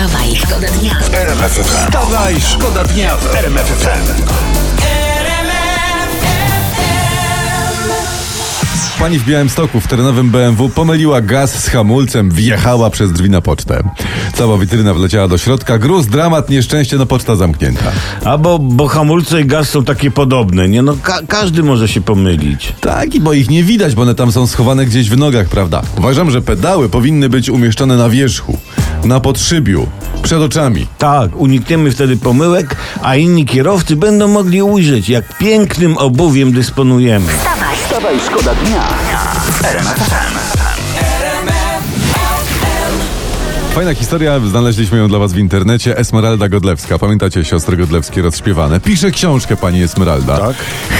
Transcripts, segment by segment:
Wstawaj, szkoda dnia. Wstawaj, szkoda dnia w RMF FM. Pani w Białymstoku w terenowym BMW pomyliła gaz z hamulcem, wjechała przez drzwi na pocztę. Cała witryna wleciała do środka, gruz, dramat, nieszczęście, no poczta zamknięta. A bo, bo hamulce i gaz są takie podobne, nie? No ka- każdy może się pomylić. Tak, i bo ich nie widać, bo one tam są schowane gdzieś w nogach, prawda? Uważam, że pedały powinny być umieszczone na wierzchu, na podszybiu, przed oczami. Tak, unikniemy wtedy pomyłek, a inni kierowcy będą mogli ujrzeć, jak pięknym obuwiem dysponujemy. Wstawaj, Wstawaj, szkoda dnia w Fajna historia, znaleźliśmy ją dla was w internecie. Esmeralda Godlewska, pamiętacie siostry Godlewskie rozśpiewane? Pisze książkę pani Esmeralda. Tak.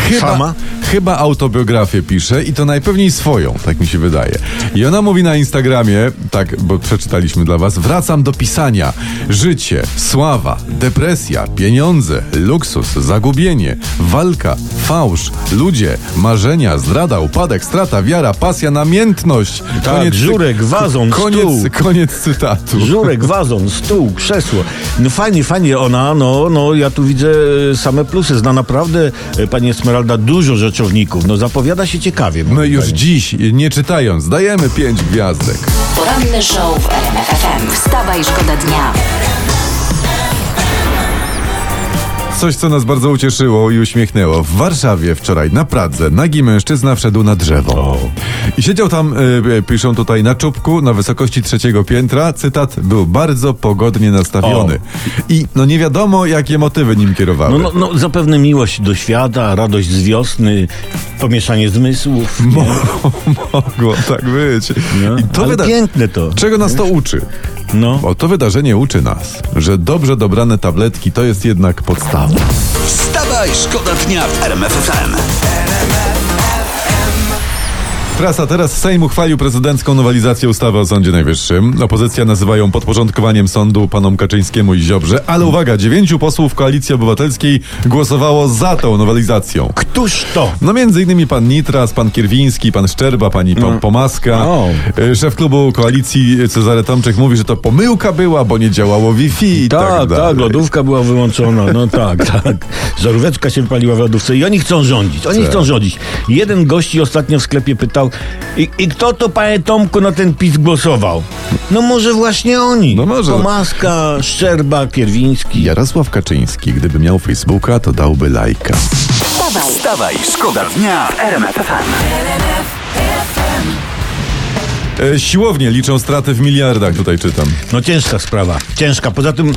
Chyba, Sama? chyba autobiografię pisze i to najpewniej swoją, tak mi się wydaje. I ona mówi na Instagramie, tak, bo przeczytaliśmy dla was, wracam do pisania. Życie, sława, depresja, pieniądze, luksus, zagubienie, walka, fałsz, ludzie, marzenia, zdrada, upadek, strata, wiara, pasja, namiętność. Tak, żurek, wazon, koniec, koniec cytatu. Żurek, wazon, stół, krzesło. No fajnie, fajnie ona, no, no ja tu widzę e, same plusy. Zna naprawdę e, pani Esmeralda dużo rzeczowników. No zapowiada się ciekawie. No i już zdaniem. dziś, nie czytając, dajemy pięć gwiazdek. poranny show w RMF FM. Wstawaj, szkoda dnia. Coś, co nas bardzo ucieszyło i uśmiechnęło. W Warszawie wczoraj na Pradze nagi mężczyzna wszedł na drzewo. I siedział tam, y, piszą tutaj, na czubku, na wysokości trzeciego piętra. Cytat, był bardzo pogodnie nastawiony. I no nie wiadomo, jakie motywy nim kierowały. No, no, no zapewne miłość do świata, radość z wiosny, pomieszanie zmysłów. Mo- Mogło tak być. No, I to ale wyda- piękne to. Czego nas to uczy? No. Bo to wydarzenie uczy nas, że dobrze dobrane tabletki to jest jednak podstawa. Wstawaj, szkoda dnia w RMF FM. Prasa teraz Sejm uchwalił prezydencką nowelizację ustawy o Sądzie Najwyższym. Opozycja nazywa ją podporządkowaniem sądu panom Kaczyńskiemu i Ziobrze, ale uwaga, dziewięciu posłów Koalicji Obywatelskiej głosowało za tą nowelizacją. Któż to? No między innymi pan Nitras, pan Kierwiński, pan Szczerba, pani po Pomaska. No. Szef klubu koalicji Cezary Tomczyk mówi, że to pomyłka była, bo nie działało Wi-Fi i tak, Tak, dalej. tak, lodówka była wyłączona, no tak, tak. Żaróweczka się paliła w lodówce i oni chcą rządzić, oni Tak. chcą rządzić. Jeden gości ostatnio w sklepie pytał, i, i kto to, panie Tomku, na ten PiS głosował? No może właśnie oni. No może. Pomaska, Szczerba, Kierwiński. Jarosław Kaczyński, gdyby miał Facebooka, to dałby lajka. Wstawaj, Wstawaj, szkoda dnia w RMF FM. E, siłownie liczą straty w miliardach, tutaj czytam. No ciężka sprawa, ciężka. Poza tym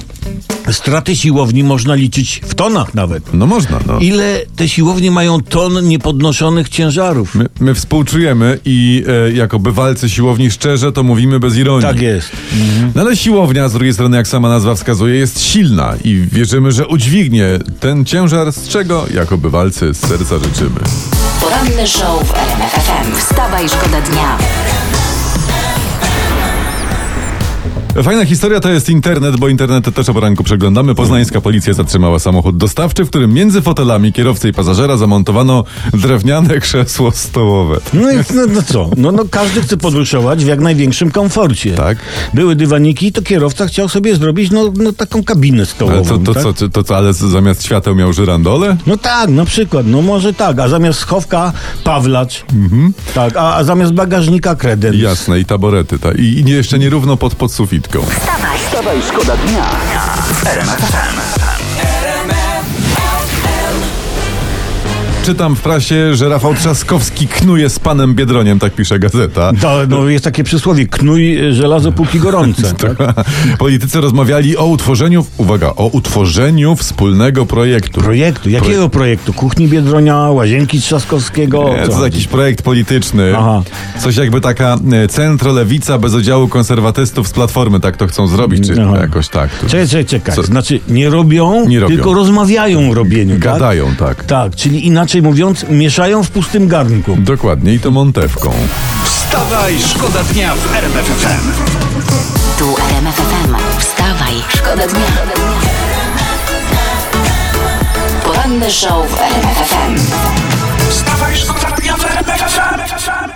straty siłowni można liczyć w tonach nawet. No można, no. Ile te siłownie mają ton niepodnoszonych ciężarów? My, my współczujemy i e, jako bywalcy siłowni szczerze to mówimy bez ironii. Tak jest. No ale siłownia, z drugiej strony, jak sama nazwa wskazuje, jest silna i wierzymy, że udźwignie ten ciężar, z czego jako bywalcy z serca życzymy. poranny show w RMF FM. Wstawaj, szkoda dnia. Fajna historia to jest internet, bo internet też o poranku przeglądamy. Poznańska policja zatrzymała samochód dostawczy, w którym między fotelami kierowcy i pasażera zamontowano drewniane krzesło stołowe. No i no, no co? No, no każdy chce podróżować w jak największym komforcie. Tak. Były dywaniki, to kierowca chciał sobie zrobić no, no taką kabinę stołową. Ale to, to, tak? co, to, to co, ale zamiast świateł miał żyrandole? No tak, na przykład, no może tak, a zamiast schowka pawlacz, tak, a, a zamiast bagażnika kredens. Jasne, i taborety. Ta. I, I nie, jeszcze nierówno pod, pod sufitką. Wstawaj, szkoda dnia. Czytam w prasie, że Rafał Trzaskowski knuje z panem Biedroniem, tak pisze gazeta. To, no, jest takie przysłowie, knuj żelazo póki gorące. tak? Politycy rozmawiali o utworzeniu, uwaga, o utworzeniu wspólnego projektu. Projektu, jakiego projektu? Kuchni Biedronia, Łazienki Trzaskowskiego? Nie, to jakiś projekt polityczny. Aha. Coś jakby taka e, centrolewica bez udziału konserwatystów z Platformy, tak to chcą zrobić, czy Aha. jakoś tak. To Czekaj, czekaj, czekaj. Co? Znaczy nie robią, Nie robią. tylko rozmawiają o robieniu. tak? Gadają, tak. Tak, czyli inaczej mówiąc, mieszają w pustym garnku. Dokładnie, i to montewką. Wstawaj, szkoda dnia w RMF FM. tu RMF FM. Wstawaj, szkoda dnia. Poranny show w RMF FM. Wstawaj, szkoda dnia w RMF FM.